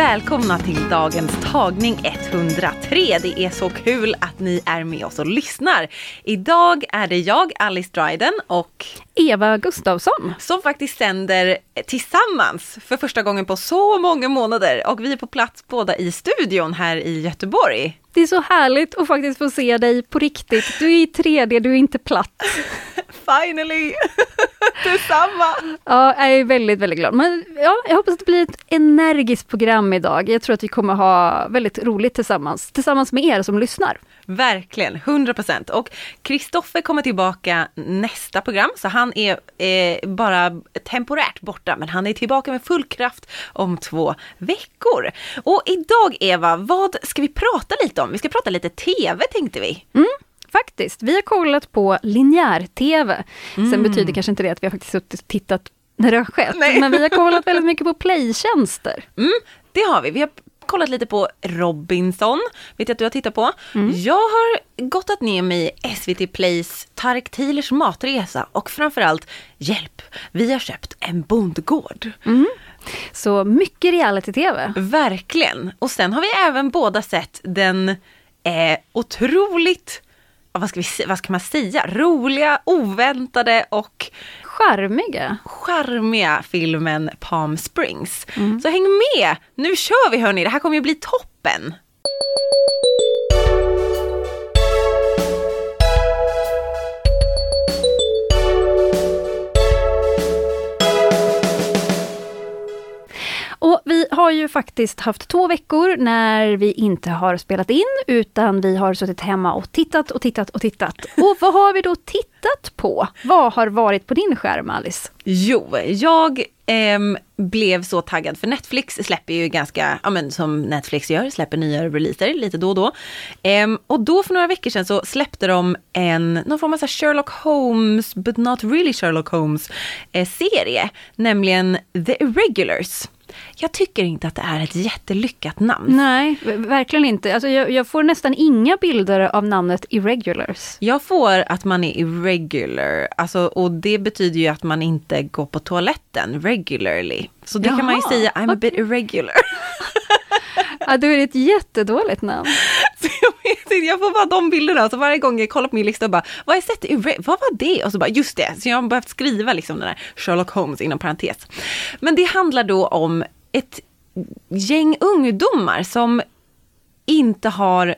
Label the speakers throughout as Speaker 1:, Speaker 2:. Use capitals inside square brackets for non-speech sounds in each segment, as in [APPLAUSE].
Speaker 1: Välkomna till dagens tagning 103. Det är så kul att ni är med oss och lyssnar. Idag är det jag, Alice Dryden och
Speaker 2: Eva Gustavsson.
Speaker 1: som faktiskt sänder tillsammans för första gången på så många månader och vi är på plats båda i studion här i Göteborg.
Speaker 2: Det är så härligt att faktiskt få se dig på riktigt. Du är i 3D, du är inte platt. [LAUGHS]
Speaker 1: Finally! [LAUGHS] Detsamma!
Speaker 2: Ja, jag är väldigt, väldigt glad. Men ja, jag hoppas att det blir ett energiskt program idag. Jag tror att vi kommer ha väldigt roligt tillsammans, tillsammans med er som lyssnar.
Speaker 1: Verkligen, 100 procent. Och Kristoffer kommer tillbaka nästa program, så han är eh, bara temporärt borta, men han är tillbaka med full kraft om två veckor. Och idag Eva, vad ska vi prata lite om? Vi ska prata lite TV tänkte vi.
Speaker 2: Faktiskt, vi har kollat på linjär-TV. Sen betyder kanske inte det att vi har faktiskt suttit och tittat när det har skett,
Speaker 1: Nej.
Speaker 2: men vi har kollat väldigt [LAUGHS] mycket på playtjänster.
Speaker 1: Mm, det har vi. Vi har kollat lite på Robinson, vet jag att du har tittat på. Jag har gottat ner mig i SVT Plays Tarek Tilers matresa och framförallt, hjälp, vi har köpt en bondgård.
Speaker 2: Så mycket reality-TV.
Speaker 1: Verkligen. Och sen har vi även båda sett den eh, otroligt, vad ska, vi, vad ska man säga, roliga, oväntade och
Speaker 2: Charmiga.
Speaker 1: charmiga filmen Palm Springs. Så häng med! Nu kör vi hörni, det här kommer ju bli toppen!
Speaker 2: Har ju faktiskt haft två veckor när vi inte har spelat in, utan vi har suttit hemma och tittat och tittat och tittat. Och vad har vi då tittat på? Vad har varit på din skärm, Alice?
Speaker 1: Jo, jag ehm, blev så taggad för Netflix släpper ju ganska, ja men som Netflix gör, släpper nya releaser lite då och då. Ehm, och då för några veckor sedan så släppte de en, någon form av så Sherlock Holmes, but not really Sherlock Holmes, eh, serie, nämligen The Irregulars. Jag tycker inte att det är ett jättelyckat namn.
Speaker 2: Nej, verkligen inte. Alltså jag, jag får nästan inga bilder av namnet Irregulars.
Speaker 1: Jag får att man är irregular, alltså, och det betyder ju att man inte går på toaletten regularly. Så det kan man ju
Speaker 2: Jaha,
Speaker 1: säga, I'm a bit irregular. [LAUGHS]
Speaker 2: Ja, då är det ett jättedåligt namn.
Speaker 1: Jag, får bara de bilderna, så varje gång jag kollar på min lista och bara, vad har jag sett? Vad var det? Och så bara, just det. Så jag har behövt skriva liksom den här Sherlock Holmes inom parentes. Men det handlar då om ett gäng ungdomar som inte har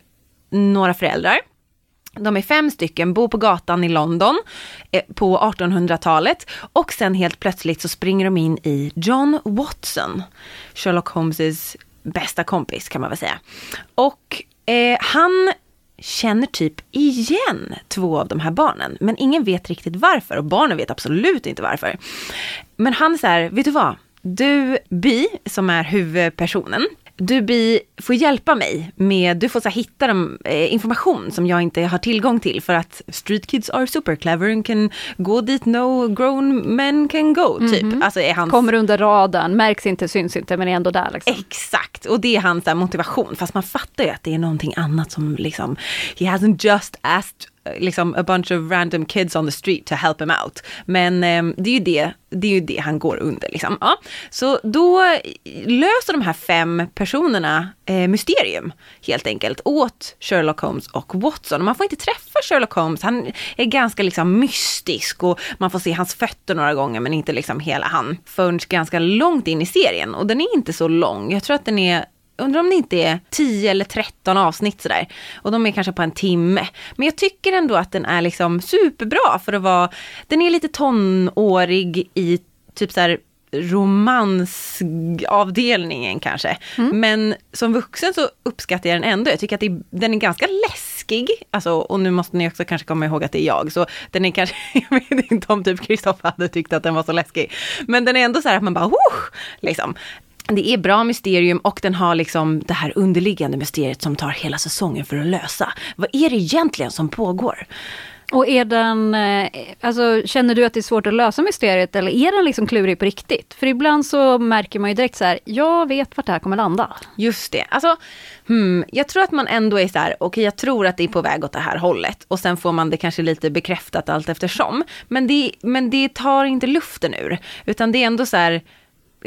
Speaker 1: några föräldrar. De är fem stycken, bor på gatan i London eh, på 1800-talet och sen helt plötsligt så springer de in i John Watson, Sherlock Holmes bästa kompis kan man väl säga. Och eh, han känner typ igen två av de här barnen, men ingen vet riktigt varför och barnen vet absolut inte varför. Men han är såhär, vet du vad? Du, Bi, som är huvudpersonen, du Bi får hjälpa mig med, du får så här, hitta dem, eh, information som jag inte har tillgång till för att street kids are super clever and can go dit no grown men can go, typ. Alltså är hans...
Speaker 2: Kommer under radarn, märks inte, syns inte, men är ändå där liksom.
Speaker 1: Exakt, och det är hans motivation. Fast man fattar ju att det är någonting annat som liksom, he hasn't just asked Eh, liksom a bunch of random kids on the street to help him out. Men eh, det är ju det, det är ju det han går under liksom. Ja. Så då löser de här fem personerna eh, mysterium helt enkelt åt Sherlock Holmes och Watson. Och man får inte träffa Sherlock Holmes, han är ganska liksom mystisk och man får se hans fötter några gånger men inte liksom hela han förrän ganska långt in i serien. Och den är inte så lång, jag tror att den är Undrar om det inte är 10 eller 13 avsnitt sådär. Och de är kanske på en timme. Men jag tycker ändå att den är liksom superbra för att vara, den är lite tonårig i typ såhär romansavdelningen kanske. Men som vuxen så uppskattar jag den ändå. Jag tycker att det, den är ganska läskig. Alltså, och nu måste ni också kanske komma ihåg att det är jag. Så den är kanske, [LAUGHS] jag vet inte om typ Kristoffer hade tyckt att den var så läskig. Men den är ändå så här att man bara, oh, liksom. Det är bra mysterium och den har liksom det här underliggande mysteriet som tar hela säsongen för att lösa. Vad är det egentligen som pågår?
Speaker 2: Och är den, eh, alltså känner du att det är svårt att lösa mysteriet eller är den liksom klurig på riktigt? För ibland så märker man ju direkt så här, jag vet vart det här kommer landa.
Speaker 1: Just det. Alltså, hmm, jag tror att man ändå är så här, okej okay, jag tror att det är på väg åt det här hållet. Och sen får man det kanske lite bekräftat allt eftersom. Men det, men det tar inte luften ur. Utan det är ändå så här,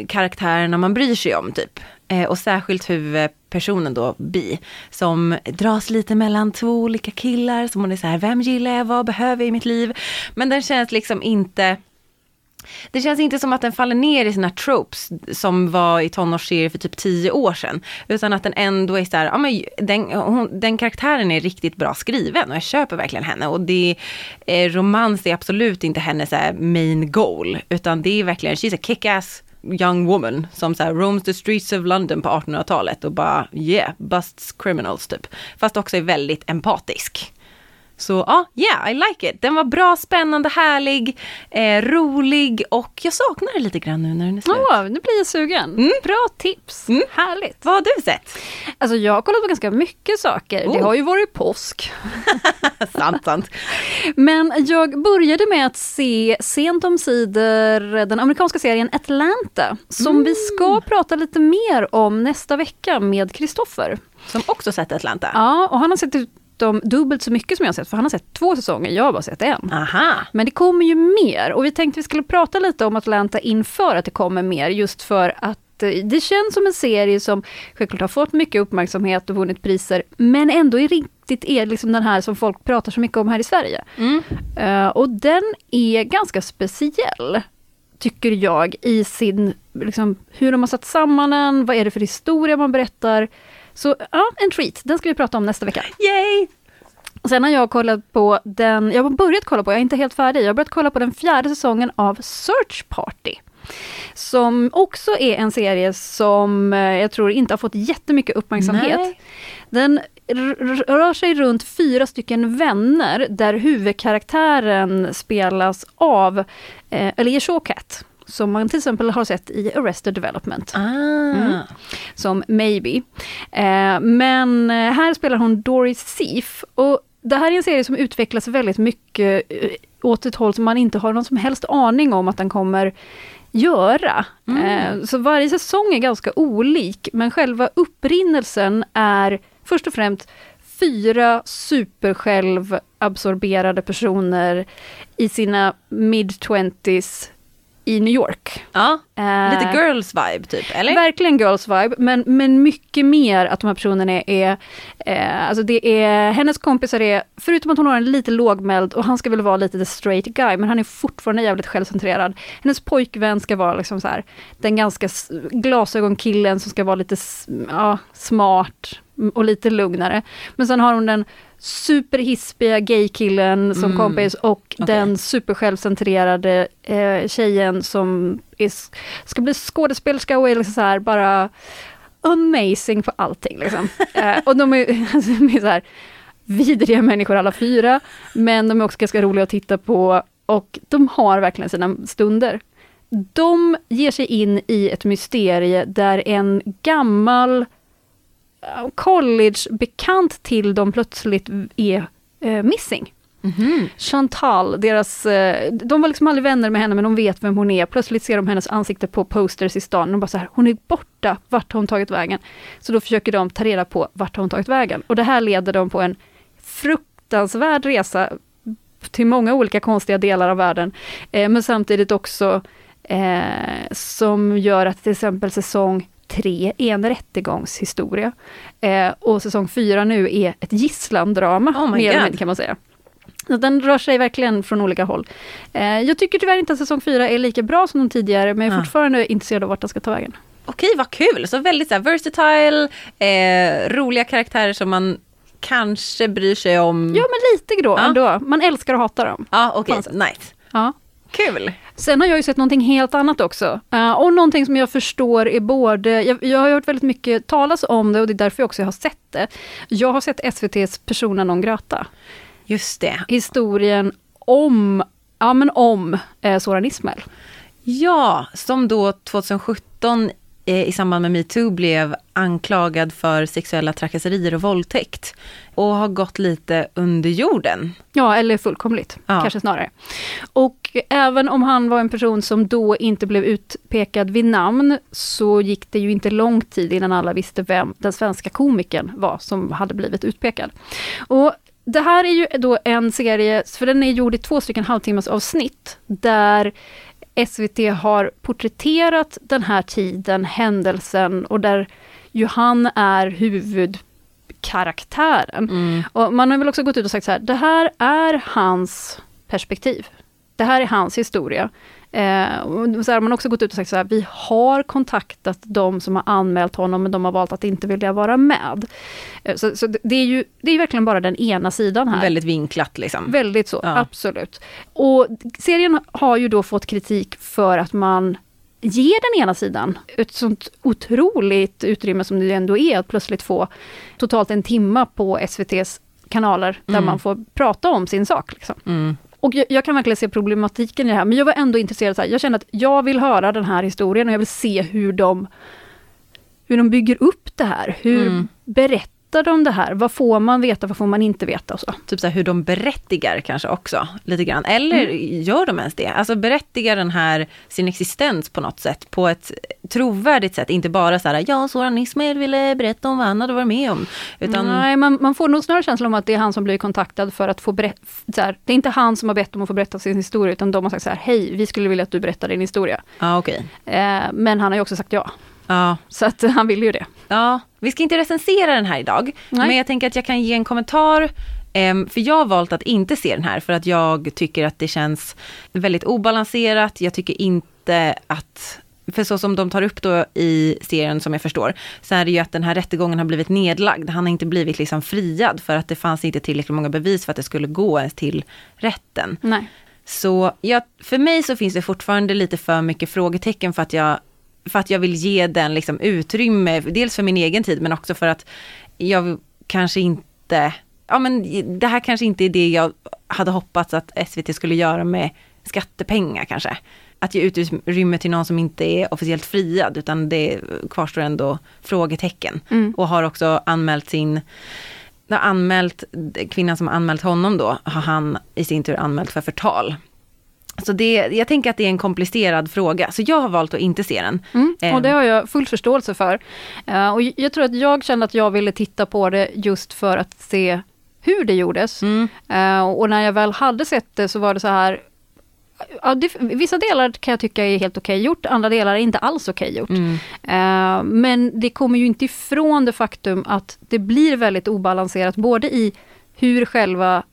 Speaker 1: karaktärerna man bryr sig om typ. Eh, och särskilt huvudpersonen då, Bi, som dras lite mellan två olika killar, som hon är så här, vem gillar jag, vad behöver jag i mitt liv? Men den känns liksom inte det känns inte som att den faller ner i sina tropes som var i tonårsserier för typ tio år sedan. Utan att den ändå är så här, ja men den, hon, den karaktären är riktigt bra skriven och jag köper verkligen henne. Och det, eh, romans är absolut inte hennes eh, main goal. Utan det är verkligen, she's a kick-ass young woman som så här roams the streets of London på 1800-talet och bara yeah, busts criminals typ. Fast också är väldigt empatisk. Så ja, yeah, I like it. Den var bra, spännande, härlig, eh, rolig och jag saknar det lite grann nu när den är slut.
Speaker 2: Åh, nu blir jag sugen. Mm. Bra tips. Mm. Härligt.
Speaker 1: Vad har du sett?
Speaker 2: Alltså jag har kollat på ganska mycket saker. Oh. Det har ju varit påsk. [LAUGHS]
Speaker 1: sant, sant.
Speaker 2: Men jag började med att se sent om sidor den amerikanska serien Atlanta som mm. vi ska prata lite mer om nästa vecka med Kristoffer.
Speaker 1: Som också sett Atlanta.
Speaker 2: Ja, och han har sett dessutom dubbelt så mycket som jag har sett, för han har sett två säsonger, jag har bara sett en.
Speaker 1: Aha.
Speaker 2: Men det kommer ju mer och vi tänkte vi skulle prata lite om Atlanta inför att det kommer mer, just för att eh, det känns som en serie som självklart har fått mycket uppmärksamhet och vunnit priser, men ändå är riktigt är liksom den här som folk pratar så mycket om här i Sverige. Mm. Uh, och den är ganska speciell, tycker jag, i sin, liksom, hur de har satt samman den, vad är det för historia man berättar. Så ja, en treat. Den ska vi prata om nästa vecka.
Speaker 1: Yay!
Speaker 2: Sen har jag kollat på den, jag har börjat kolla på, jag är inte helt färdig, jag har börjat kolla på den fjärde säsongen av Search Party. Som också är en serie som eh, jag tror inte har fått jättemycket uppmärksamhet. Nej. Den rör sig runt fyra stycken vänner där huvudkaraktären spelas av eh, Elia Shawkat som man till exempel har sett i Arrested Development.
Speaker 1: Ah. Mm.
Speaker 2: Som Maybe. Eh, men eh, här spelar hon Doris Seaf. Och det här är en serie som utvecklas väldigt mycket eh, åt ett håll som man inte har någon som helst aning om att den kommer göra. Mm. Eh, så varje säsong är ganska olik, men själva upprinnelsen är först och främst fyra supersjälvabsorberade personer i sina mid-twenties i New York.
Speaker 1: Ja, lite girls vibe typ, eller?
Speaker 2: Verkligen girls vibe, men, men mycket mer att de här personerna är, är uh, alltså det är, hennes kompisar är, förutom att hon har en lite lågmäld och han ska väl vara lite the straight guy, men han är fortfarande jävligt självcentrerad. Hennes pojkvän ska vara liksom så här, den ganska glasögonkillen som ska vara lite ja, smart och lite lugnare. Men sen har hon den superhispiga gaykillen som mm. kompis och okay. den supersjälvcentrerade eh, tjejen som är, ska bli skådespelerska och är liksom så här bara amazing på allting. Liksom. [LAUGHS] eh, och de är, [LAUGHS] alltså, de är så här vidriga människor alla fyra, men de är också ganska roliga att titta på och de har verkligen sina stunder. De ger sig in i ett mysterie där en gammal college-bekant till dem plötsligt är eh, missing.
Speaker 1: Mm -hmm.
Speaker 2: Chantal, deras, eh, de var liksom aldrig vänner med henne men de vet vem hon är. Plötsligt ser de hennes ansikte på posters i stan. De bara så här, hon är borta, vart har hon tagit vägen? Så då försöker de ta reda på vart har hon tagit vägen. Och det här leder dem på en fruktansvärd resa till många olika konstiga delar av världen. Eh, men samtidigt också eh, som gör att till exempel säsong tre är en rättegångshistoria. Eh, och säsong fyra nu är ett gisslandrama,
Speaker 1: oh mer
Speaker 2: eller mindre kan man säga. Den rör sig verkligen från olika håll. Eh, jag tycker tyvärr inte att säsong fyra är lika bra som de tidigare, men jag är fortfarande intresserad av vart den ska ta vägen.
Speaker 1: Okej, vad kul! Så väldigt så här, versatile, eh, roliga karaktärer som man kanske bryr sig om.
Speaker 2: Ja, men lite då ja. ändå. Man älskar att hata dem.
Speaker 1: Ja, okej. Okay. Nice.
Speaker 2: Ja.
Speaker 1: Kul!
Speaker 2: Sen har jag ju sett någonting helt annat också. Uh, och någonting som jag förstår är både, jag, jag har hört väldigt mycket talas om det och det är därför jag också har sett det. Jag har sett SVTs Persona non grata.
Speaker 1: Just det.
Speaker 2: Historien om, ja men om eh, Soran Ismail.
Speaker 1: Ja, som då 2017 eh, i samband med metoo blev anklagad för sexuella trakasserier och våldtäkt. Och har gått lite under jorden.
Speaker 2: Ja, eller fullkomligt,
Speaker 1: Ja.
Speaker 2: kanske snarare. Och även om han var en person som då inte blev utpekad vid namn, så gick det ju inte lång tid innan alla visste vem den svenska komikern var som hade blivit utpekad. Och det här är ju då en serie, för den är gjord i två stycken halvtimmars avsnitt, där SVT har porträtterat den här tiden, händelsen och där ju han är huvudkaraktären. Och man har väl också gått ut och sagt så här, det här är hans perspektiv. Det här är hans historia. Eh, och så här, man har också gått ut och sagt så här, vi har kontaktat de som har anmält honom, men de har valt att inte vilja vara med. Eh, så så det, det är ju det är verkligen bara den ena sidan här.
Speaker 1: Väldigt vinklat liksom.
Speaker 2: Väldigt så,
Speaker 1: Ja.
Speaker 2: absolut. Och serien har ju då fått kritik för att man ger den ena sidan ett sånt otroligt utrymme som det ändå är att plötsligt få totalt en timma på SVTs kanaler där
Speaker 1: Mm.
Speaker 2: man får prata om sin sak. Liksom.
Speaker 1: Mm.
Speaker 2: Och jag, jag kan verkligen se problematiken i det här, men jag var ändå intresserad. Så här, jag kände att jag vill höra den här historien och jag vill se hur de, hur de bygger upp det här. Hur
Speaker 1: Mm.
Speaker 2: berättar de det här? Vad får man veta, vad får man inte veta och så.
Speaker 1: Typ så här hur de berättigar kanske också, lite grann. Eller gör de ens det? Alltså berättigar den här sin existens på något sätt, på ett trovärdigt sätt. Inte bara så här, ja, Soran Ismail ville berätta om vad han hade varit med om. Utan,
Speaker 2: Nej, man, man får nog snarare känslan om att det är han som blir kontaktad för att få berätta. Det är inte han som har bett om att få berätta sin historia, utan de har sagt så här, hej, vi skulle vilja att du berättar din historia.
Speaker 1: ja okej.
Speaker 2: Eh, men han har ju också sagt ja,
Speaker 1: Ja,
Speaker 2: så att han vill ju det.
Speaker 1: Ja, vi ska inte recensera den här idag,
Speaker 2: Nej.
Speaker 1: men jag tänker att jag kan ge en kommentar. ehm, för jag har valt att inte se den här för att jag tycker att det känns väldigt obalanserat. Jag tycker inte att, för så som de tar upp då i serien som jag förstår, så är det ju att den här rättegången har blivit nedlagd. Han har inte blivit liksom friad för att det fanns inte tillräckligt många bevis för att det skulle gå ens till rätten.
Speaker 2: Nej.
Speaker 1: Så ja, för mig så finns det fortfarande lite för mycket frågetecken för att jag, för att jag vill ge den liksom utrymme, dels för min egen tid men också för att jag kanske inte, ja men det här kanske inte är det jag hade hoppats att SVT skulle göra med skattepengar kanske. Att ge utrymme till någon som inte är officiellt friad utan det kvarstår ändå frågetecken.
Speaker 2: Mm.
Speaker 1: Och har också anmält sin har anmält, kvinnan som har anmält honom då, har han i sin tur anmält för förtal. Så det, jag tänker att det är en komplicerad fråga, så jag har valt att inte se den.
Speaker 2: Mm,
Speaker 1: Ehm.
Speaker 2: och det har jag full förståelse för. Eh, och jag tror att jag kände att jag ville titta på det just för att se hur det gjordes.
Speaker 1: Mm.
Speaker 2: Eh, och när jag väl hade sett det så var det så här, ja, det, vissa delar kan jag tycka är helt okej gjort, andra delar är inte alls okej gjort.
Speaker 1: Mm.
Speaker 2: Eh, men det kommer ju inte ifrån det faktum att det blir väldigt obalanserat, både i hur själva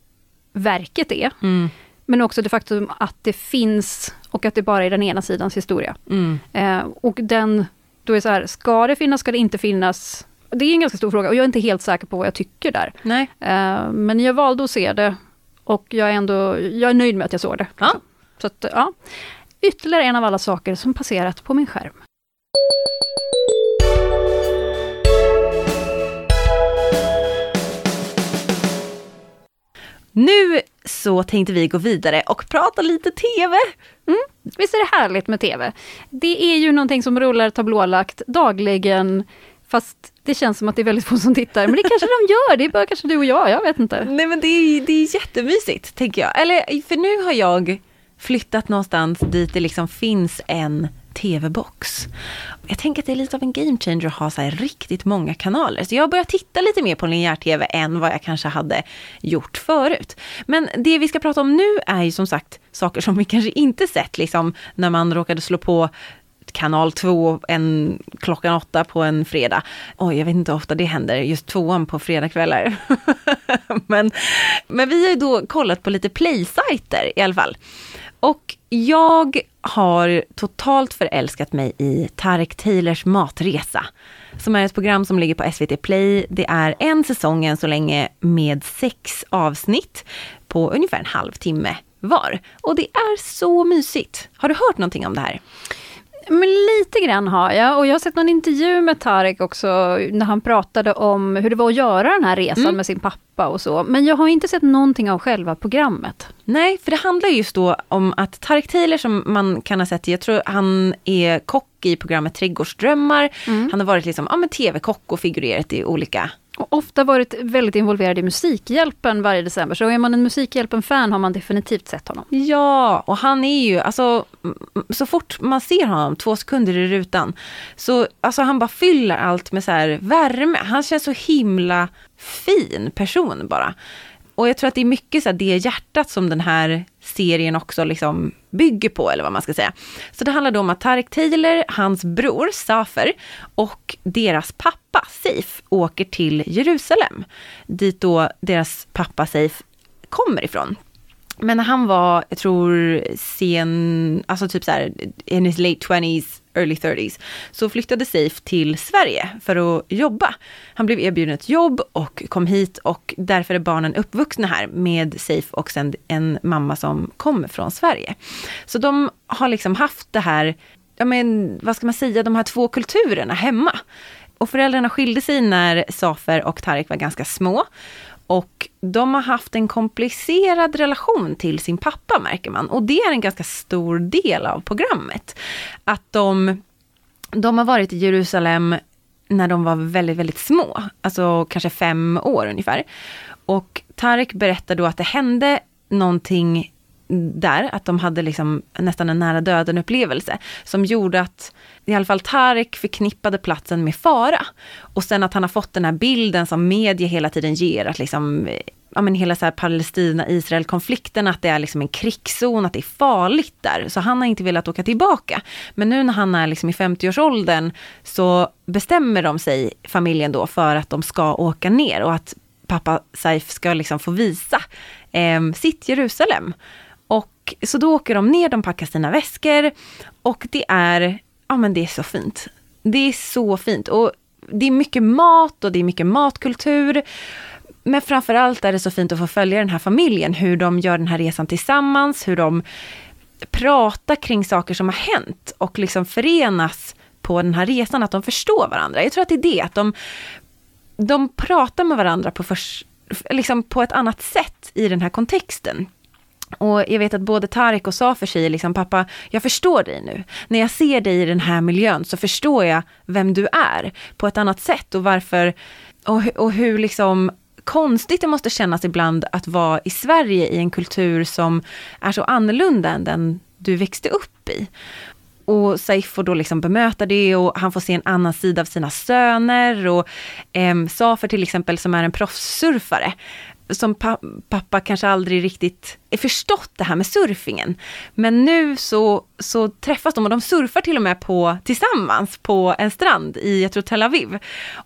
Speaker 2: verket är,
Speaker 1: Mm.
Speaker 2: Men också det faktum att det finns och att det bara är den ena sidans historia.
Speaker 1: Mm.
Speaker 2: Eh, och den, då är det så här, ska det finnas, ska det inte finnas? Det är en ganska stor fråga och jag är inte helt säker på vad jag tycker där.
Speaker 1: Nej.
Speaker 2: Eh, men jag valde att se det och jag är ändå, jag är nöjd med att jag såg det.
Speaker 1: Ja.
Speaker 2: Så att, ja. Ytterligare en av alla saker som passerat på min skärm.
Speaker 1: Nu så tänkte vi gå vidare och prata lite TV.
Speaker 2: Visst är det härligt med TV? Det är ju någonting som rullar tablålagt dagligen, fast det känns som att det är väldigt få som tittar. Men det kanske de gör, det är bara kanske du och jag, jag vet inte.
Speaker 1: Nej men det är, det är jättemysigt, tänker jag. Eller, för nu har jag flyttat någonstans dit det liksom finns en TV-box. Jag tänker att det är lite av en game changer att ha så här riktigt många kanaler. Så jag har börjat titta lite mer på linjär-TV än vad jag kanske hade gjort förut. Men det vi ska prata om nu är ju som sagt saker som vi kanske inte sett liksom när man råkade slå på kanal 2 en, klockan åtta på en fredag. Oj, jag vet inte hur ofta det händer, just tvåan på fredagskvällar. [LAUGHS] men, men vi har ju då kollat på lite playsajter i alla fall. Och jag har totalt förälskat mig i Tarek Taylors matresa. Som är ett program som ligger på SVT Play. Det är en säsong än så länge med sex avsnitt på ungefär en halvtimme var. Och det är så mysigt. Har du hört någonting om det här?
Speaker 2: Men lite grann har jag och jag har sett någon intervju med Tarek också när han pratade om hur det var att göra den här resan
Speaker 1: Mm.
Speaker 2: med sin pappa och så. Men jag har inte sett någonting av själva programmet.
Speaker 1: Nej, för det handlar just då om att Tarek Taylor som man kan ha sett, jag tror han är kock i programmet Trädgårdsdrömmar. Han har varit liksom, ja, men tv-kock och figurerat i olika
Speaker 2: och ofta varit väldigt involverad i Musikhjälpen varje december. Så är man en Musikhjälpen-fan har man definitivt sett honom.
Speaker 1: Ja, och han är ju, alltså så fort man ser honom två sekunder i rutan, så alltså han bara fyller allt med så här värme. Han känns så himla fin person bara. Och jag tror att det är mycket så här det hjärtat som den här serien också liksom bygger på, eller vad man ska säga. Så det handlar då om att Tarek Taylor, hans bror Safer och deras pappa Seif åker till Jerusalem, dit då deras pappa Seif kommer ifrån. Men när han var, jag tror, sen, alltså typ så här, in his late 20s, early 30s, så flyttade Safe till Sverige för att jobba. Han blev erbjuden ett jobb och kom hit och därför är barnen uppvuxna här med Safe och sen en mamma som kommer från Sverige. Så de har liksom haft det här, ja men vad ska man säga, de här två kulturerna hemma. Och föräldrarna skilde sig när Safer och Tarek var ganska små. Och de har haft en komplicerad relation till sin pappa märker man. Och det är en ganska stor del av programmet. Att de, de har varit i Jerusalem när de var väldigt, väldigt små. Alltså kanske fem år ungefär. Och Tarek berättar då att det hände någonting där, att de hade liksom nästan en nära döden upplevelse som gjorde att i alla fall Tarek förknippade platsen med fara. Och sen att han har fått den här bilden som media hela tiden ger, att liksom eh, ja, men hela så här Palestina-Israel-konflikten, att det är liksom en krigszon, att det är farligt där. Så han har inte velat åka tillbaka. Men nu när han är liksom i 50-årsåldern så bestämmer de sig, familjen då, för att de ska åka ner och att pappa Saif ska liksom få visa eh, sitt Jerusalem. Och så då åker de ner, de packar sina väskor och det är, ja men det är så fint. Det är så fint och det är mycket mat och det är mycket matkultur. Men framförallt är det så fint att få följa den här familjen, hur de gör den här resan tillsammans, hur de pratar kring saker som har hänt och liksom förenas på den här resan, att de förstår varandra. Jag tror att det är det, att de, de pratar med varandra på, för, liksom på ett annat sätt i den här kontexten. Och jag vet att både Tarek och Safer säger liksom, pappa, jag förstår dig nu. När jag ser dig i den här miljön så förstår jag vem du är på ett annat sätt och varför, och, och hur liksom konstigt det måste kännas ibland att vara i Sverige i en kultur som är så annorlunda än den du växte upp i. Och Saif får då liksom bemöta det och han får se en annan sida av sina söner och eh, Safer till exempel som är en proffssurfare som pa pappa kanske aldrig riktigt är förstått det här med surfingen. Men nu så, så träffas de och de surfar till och med på, tillsammans på en strand i, jag tror Tel Aviv.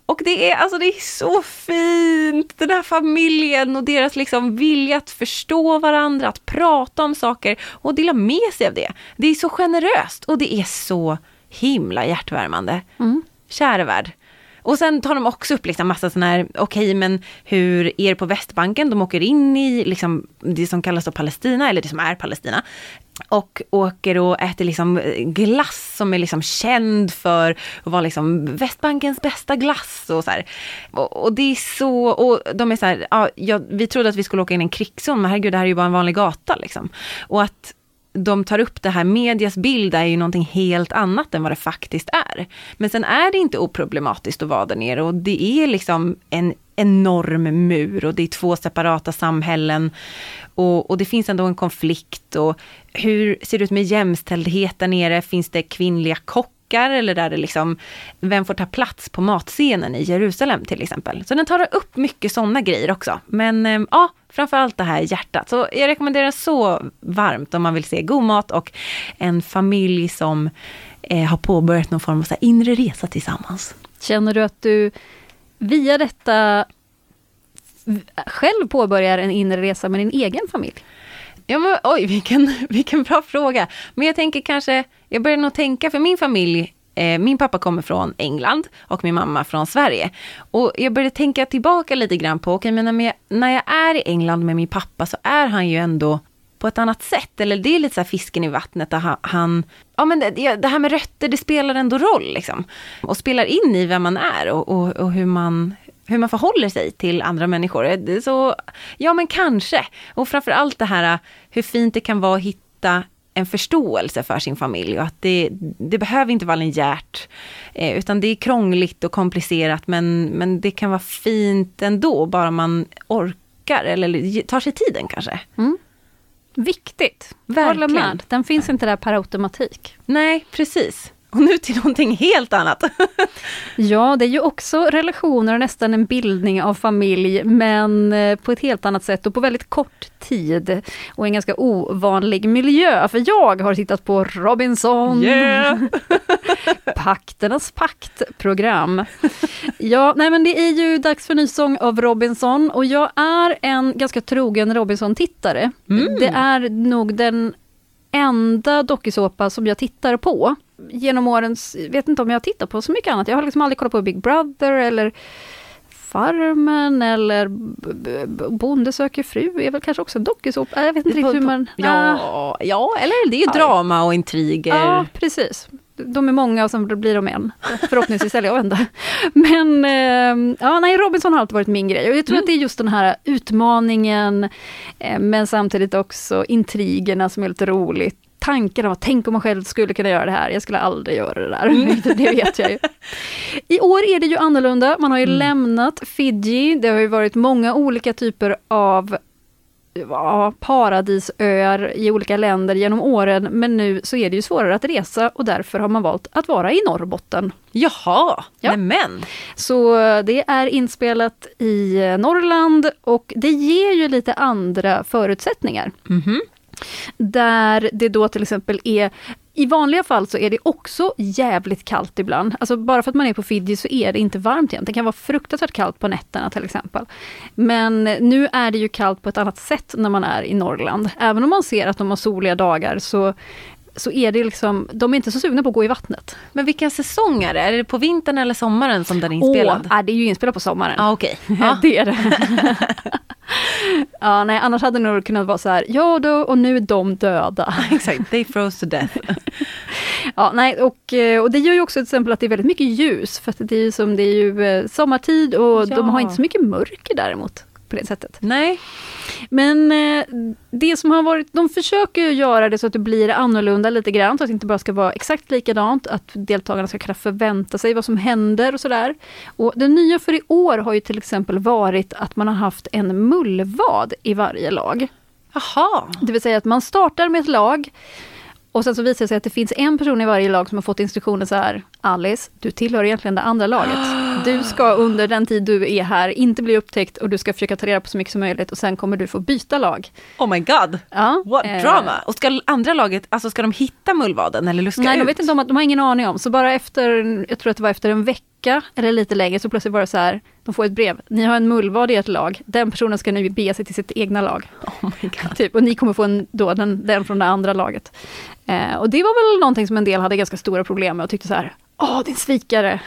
Speaker 1: Och det är, alltså det är så fint, den här familjen och deras liksom vilja att förstå varandra, att prata om saker och dela med sig av det. Det är så generöst och det är så himla hjärtvärmande.
Speaker 2: Mm.
Speaker 1: Kära värld. Och sen tar de också upp liksom massa sådana här, okej okay, men hur är det på Västbanken? De åker in i liksom det som kallas då Palestina, eller det som är Palestina. Och åker och äter liksom eh, glass som är liksom känd för att vara liksom Västbankens bästa glass och så här. Och, och det är så, och de är så här, ja, ja, vi trodde att vi skulle åka in i en krigszon, men herregud det här är ju bara en vanlig gata liksom. Och att de tar upp det här, medias bild är ju någonting helt annat än vad det faktiskt är. Men sen är det inte oproblematiskt att vara där nere och det är liksom en enorm mur och det är två separata samhällen. Och, och det finns ändå en konflikt och hur ser det ut med jämställdhet där nere? Finns det kvinnliga kockar? Eller där det liksom, vem får ta plats på matscenen i Jerusalem till exempel. Så den tar upp mycket sådana grejer också. Men eh, ja, framförallt det här hjärtat. Så jag rekommenderar så varmt om man vill se god mat och en familj som eh, har påbörjat någon form av så här inre resa tillsammans.
Speaker 2: Känner du att du via detta själv påbörjar en inre resa med din egen familj?
Speaker 1: Ja, men, oj, vilken, [LAUGHS] vilken bra fråga. Men jag tänker kanske, jag börjar nog tänka för min familj, eh, min pappa kommer från England och min mamma från Sverige. Och jag började tänka tillbaka lite grann på, okej okay, men när jag, när jag är i England med min pappa så är han ju ändå på ett annat sätt. Eller det är lite så här fisken i vattnet där han ja men det, det, här med rötter, det spelar ändå roll liksom. Och spelar in i vem man är och, och, och hur man hur man förhåller sig till andra människor. Så, ja men kanske. Och framför allt det här hur fint det kan vara att hitta en förståelse för sin familj och att det, det behöver inte vara linjärt. Eh, utan det är krångligt och komplicerat men, men det kan vara fint ändå, bara man orkar eller tar sig tiden kanske.
Speaker 2: Mm. Viktigt.
Speaker 1: Verkligen. Håller
Speaker 2: med. Den finns inte där per automatik.
Speaker 1: Nej, precis. Och nu till någonting helt annat. [LAUGHS]
Speaker 2: ja, det är ju också relationer och nästan en bildning av familj, men eh, på ett helt annat sätt och på väldigt kort tid. Och en ganska ovanlig miljö, för jag har tittat på Robinson.
Speaker 1: Yeah. [LAUGHS]
Speaker 2: Pakternas pakt-program. Ja, nej men det är ju dags för ny sång av Robinson och jag är en ganska trogen Robinson-tittare. Mm. Det är nog den enda dokusåpa som jag tittar på genom åren, vet inte om jag tittar på så mycket annat. Jag har liksom aldrig kollat på Big Brother eller Farmen eller Bonde söker fru är väl kanske också en dokusåpa. Jag vet inte riktigt hur man...
Speaker 1: Ja, ja, eller det är ju drama och intriger.
Speaker 2: Ja, precis. De är många och sen blir de en. Förhoppningsvis, eller jag vet. Men eh, ja, nej, Robinson har alltid varit min grej. Och jag tror mm. att det är just den här utmaningen, eh, men samtidigt också intrigerna som är lite roligt tanken av att tänk om man själv skulle kunna göra det här. Jag skulle aldrig göra det där. Mm. [LAUGHS] det vet jag ju. I år är det ju annorlunda. Man har ju mm. lämnat Fiji. Det har ju varit många olika typer av ja, paradisöar i olika länder genom åren, men nu så är det ju svårare att resa och därför har man valt att vara i Norrbotten.
Speaker 1: Jaha, ja. nämen!
Speaker 2: Så det är inspelat i Norrland och det ger ju lite andra förutsättningar.
Speaker 1: Mm -hmm.
Speaker 2: Där det då till exempel är i vanliga fall så är det också jävligt kallt ibland. Alltså bara för att man är på Fiji så är det inte varmt igen. Det kan vara fruktansvärt kallt på nätterna till exempel. Men nu är det ju kallt på ett annat sätt när man är i Norrland. Även om man ser att de har soliga dagar så så är det liksom, de är inte så sugna på att gå i vattnet.
Speaker 1: Men vilken säsong är det? Är det på vintern eller sommaren som den är inspelad?
Speaker 2: Åh, det är ju inspelat på sommaren.
Speaker 1: Ah, okay. [LAUGHS]
Speaker 2: Ja, det är det. [LAUGHS] ja, nej, annars hade det nog kunnat vara så här, ja då, och nu är de döda.
Speaker 1: Exakt, they froze to death. [LAUGHS]
Speaker 2: ja, nej, och, eh, och det gör ju också till exempel att det är väldigt mycket ljus, för att det är ju som det är ju eh, sommartid och ja. de har inte så mycket mörker däremot på det sättet.
Speaker 1: Nej.
Speaker 2: Men eh, det som har varit, de försöker ju göra det så att det blir annorlunda lite grann, så att det inte bara ska vara exakt likadant, att deltagarna ska kunna förvänta sig vad som händer och sådär. Och det nya för i år har ju till exempel varit att man har haft en mullvad i varje lag.
Speaker 1: Jaha.
Speaker 2: Det vill säga att man startar med ett lag och sen så visar det sig att det finns en person i varje lag som har fått instruktioner så här, Alice, du tillhör egentligen det andra laget. [GASPS] Du ska under den tid du är här inte bli upptäckt och du ska försöka ta reda på så mycket som möjligt och sen kommer du få byta lag.
Speaker 1: Oh my god!
Speaker 2: Ja,
Speaker 1: What eh, drama! Och ska andra laget, alltså ska de hitta mullvaden eller luska
Speaker 2: nej,
Speaker 1: ut?
Speaker 2: Nej, de vet inte om att, de har ingen aning om. Så bara efter, jag tror att det var efter en vecka eller lite längre, så plötsligt var det så här, de får ett brev. Ni har en mullvad i ert lag. Den personen ska nu bege sig till sitt egna lag.
Speaker 1: Oh my God. [LAUGHS]
Speaker 2: Typ, och ni kommer få en, då, den, den från det andra laget. Eh, och det var väl någonting som en del hade ganska stora problem med och tyckte så här, Åh, din svikare!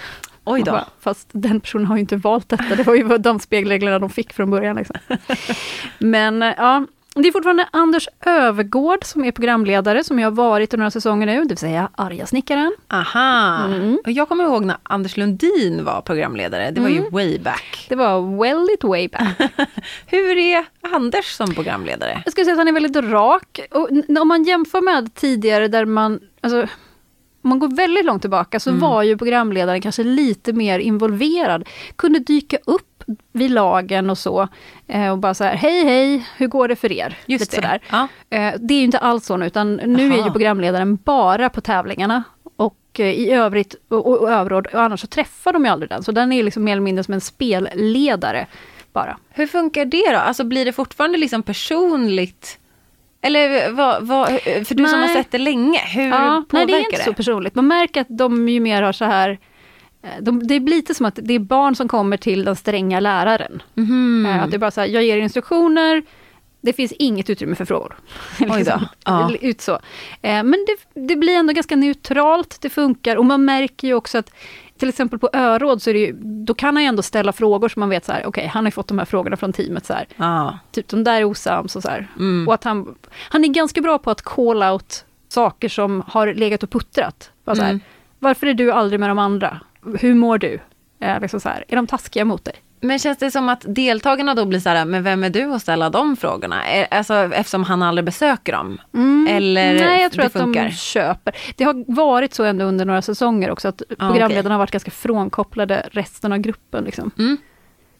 Speaker 1: Oj då.
Speaker 2: fast den personen har ju inte valt detta, det var ju de spelreglerna de fick från början. Liksom. [LAUGHS] Men eh, ja, det är fortfarande Anders Övergård som är programledare, som jag har varit i några säsonger nu, det vill säga Arga snickaren.
Speaker 1: Aha! Mm. Jag kommer ihåg när Anders Lundin var programledare, det var mm. ju way back.
Speaker 2: Det var it way back. [LAUGHS]
Speaker 1: Hur är Anders som programledare?
Speaker 2: Jag skulle säga att han är väldigt rak. Och om man jämför med tidigare där man, alltså, om man går väldigt långt tillbaka så mm. var ju programledaren kanske lite mer involverad. Kunde dyka upp vid lagen och så eh, och bara så här, hej hej, hur går det för er?
Speaker 1: Just
Speaker 2: lite
Speaker 1: det.
Speaker 2: Sådär.
Speaker 1: Ja.
Speaker 2: Eh, det är ju inte alls så nu, utan nu Aha. är ju programledaren bara på tävlingarna. Och eh, i övrigt, och, och, och överråd, och annars så träffar de ju aldrig den. Så den är liksom mer eller mindre som en spelledare bara.
Speaker 1: Hur funkar det då? Alltså blir det fortfarande liksom personligt eller vad, vad, för du nej. som har sett det länge, hur ja, påverkar
Speaker 2: nej, det? är inte det? så personligt. Man märker att de ju mer har så här eh, de, det blir lite som att det är barn som kommer till den stränga läraren.
Speaker 1: Mm.
Speaker 2: Att det är bara så här, jag ger instruktioner, det finns inget utrymme för frågor. [LAUGHS]
Speaker 1: liksom. ja.
Speaker 2: Ut så. Eh, men det, det, blir ändå ganska neutralt, det funkar och man märker ju också att till exempel på öråd så är det ju, då kan han ju ändå ställa frågor som man vet så här, okej, okay, han har fått de här frågorna från teamet så här.
Speaker 1: Ja.
Speaker 2: Typ de där är osams och så här.
Speaker 1: Mm.
Speaker 2: Och att han, han är ganska bra på att call out saker som har legat och puttrat. Bara så här,
Speaker 1: Mm.
Speaker 2: Varför är du aldrig med de andra? Hur mår du? Eh, liksom så här, är de taskiga mot dig?
Speaker 1: Men känns det som att deltagarna då blir så här, men vem är du att ställa de frågorna? Eh, Alltså eftersom han aldrig besöker dem. Eller
Speaker 2: Nej, jag tror
Speaker 1: det
Speaker 2: att
Speaker 1: funkar?
Speaker 2: de köper. Det har varit så ändå under några säsonger också, att
Speaker 1: Ah,
Speaker 2: programledarna har varit ganska frånkopplade resten av gruppen. Liksom.
Speaker 1: Mm.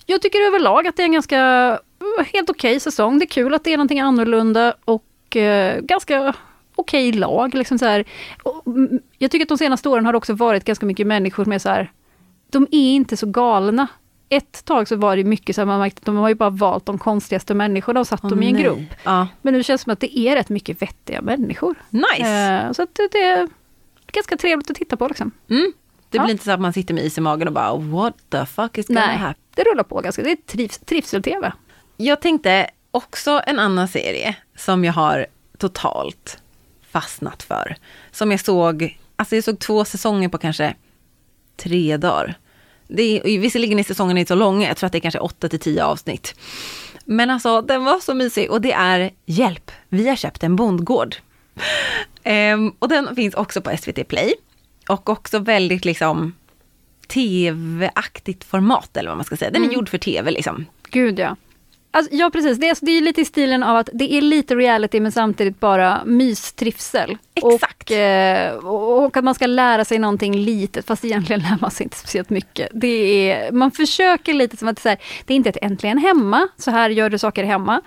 Speaker 2: Jag tycker överlag att det är en ganska eh, helt okej säsong. Det är kul att det är någonting annorlunda och eh, ganska okej lag. Liksom så här. Och, mm, jag tycker att de senaste åren har det också varit ganska mycket människor som är så här, de är inte så galna. Ett tag så var det mycket så här, man märkte att de har ju bara valt de konstigaste människorna och satt
Speaker 1: Åh,
Speaker 2: dem i en
Speaker 1: nej.
Speaker 2: grupp.
Speaker 1: Ja.
Speaker 2: Men nu känns det som att det är rätt mycket vettiga människor.
Speaker 1: Nice.
Speaker 2: Eh, så att det, är ganska trevligt att titta på. Liksom.
Speaker 1: Mm. Det
Speaker 2: Ja.
Speaker 1: blir inte så att man sitter med is i magen och bara what the fuck is gonna
Speaker 2: Nej,
Speaker 1: happen?
Speaker 2: det rullar på ganska. Det är trivs, trivsel-tv.
Speaker 1: Jag tänkte också en annan serie som jag har totalt fastnat för. Som jag såg, alltså jag såg två säsonger på kanske tre dagar. Det är, visserligen är säsongerna inte så långa, jag tror att det är kanske 8 till 10 avsnitt. Men alltså den var så mysig och det är Hjälp, vi har köpt en bondgård. Ehm, och den finns också på SVT Play. Och också väldigt liksom tv-aktigt format eller vad man ska säga. Den är gjord för tv liksom.
Speaker 2: Gud ja. Alltså, ja precis, det är, det är lite i stilen av att det är lite reality men samtidigt bara mystrivsel.
Speaker 1: Exakt.
Speaker 2: Och, eh, och och att man ska lära sig någonting litet fast egentligen lär man sig inte speciellt mycket. Det är, man försöker lite som att det är, här, det är inte ett äntligen hemma, så här gör du saker hemma.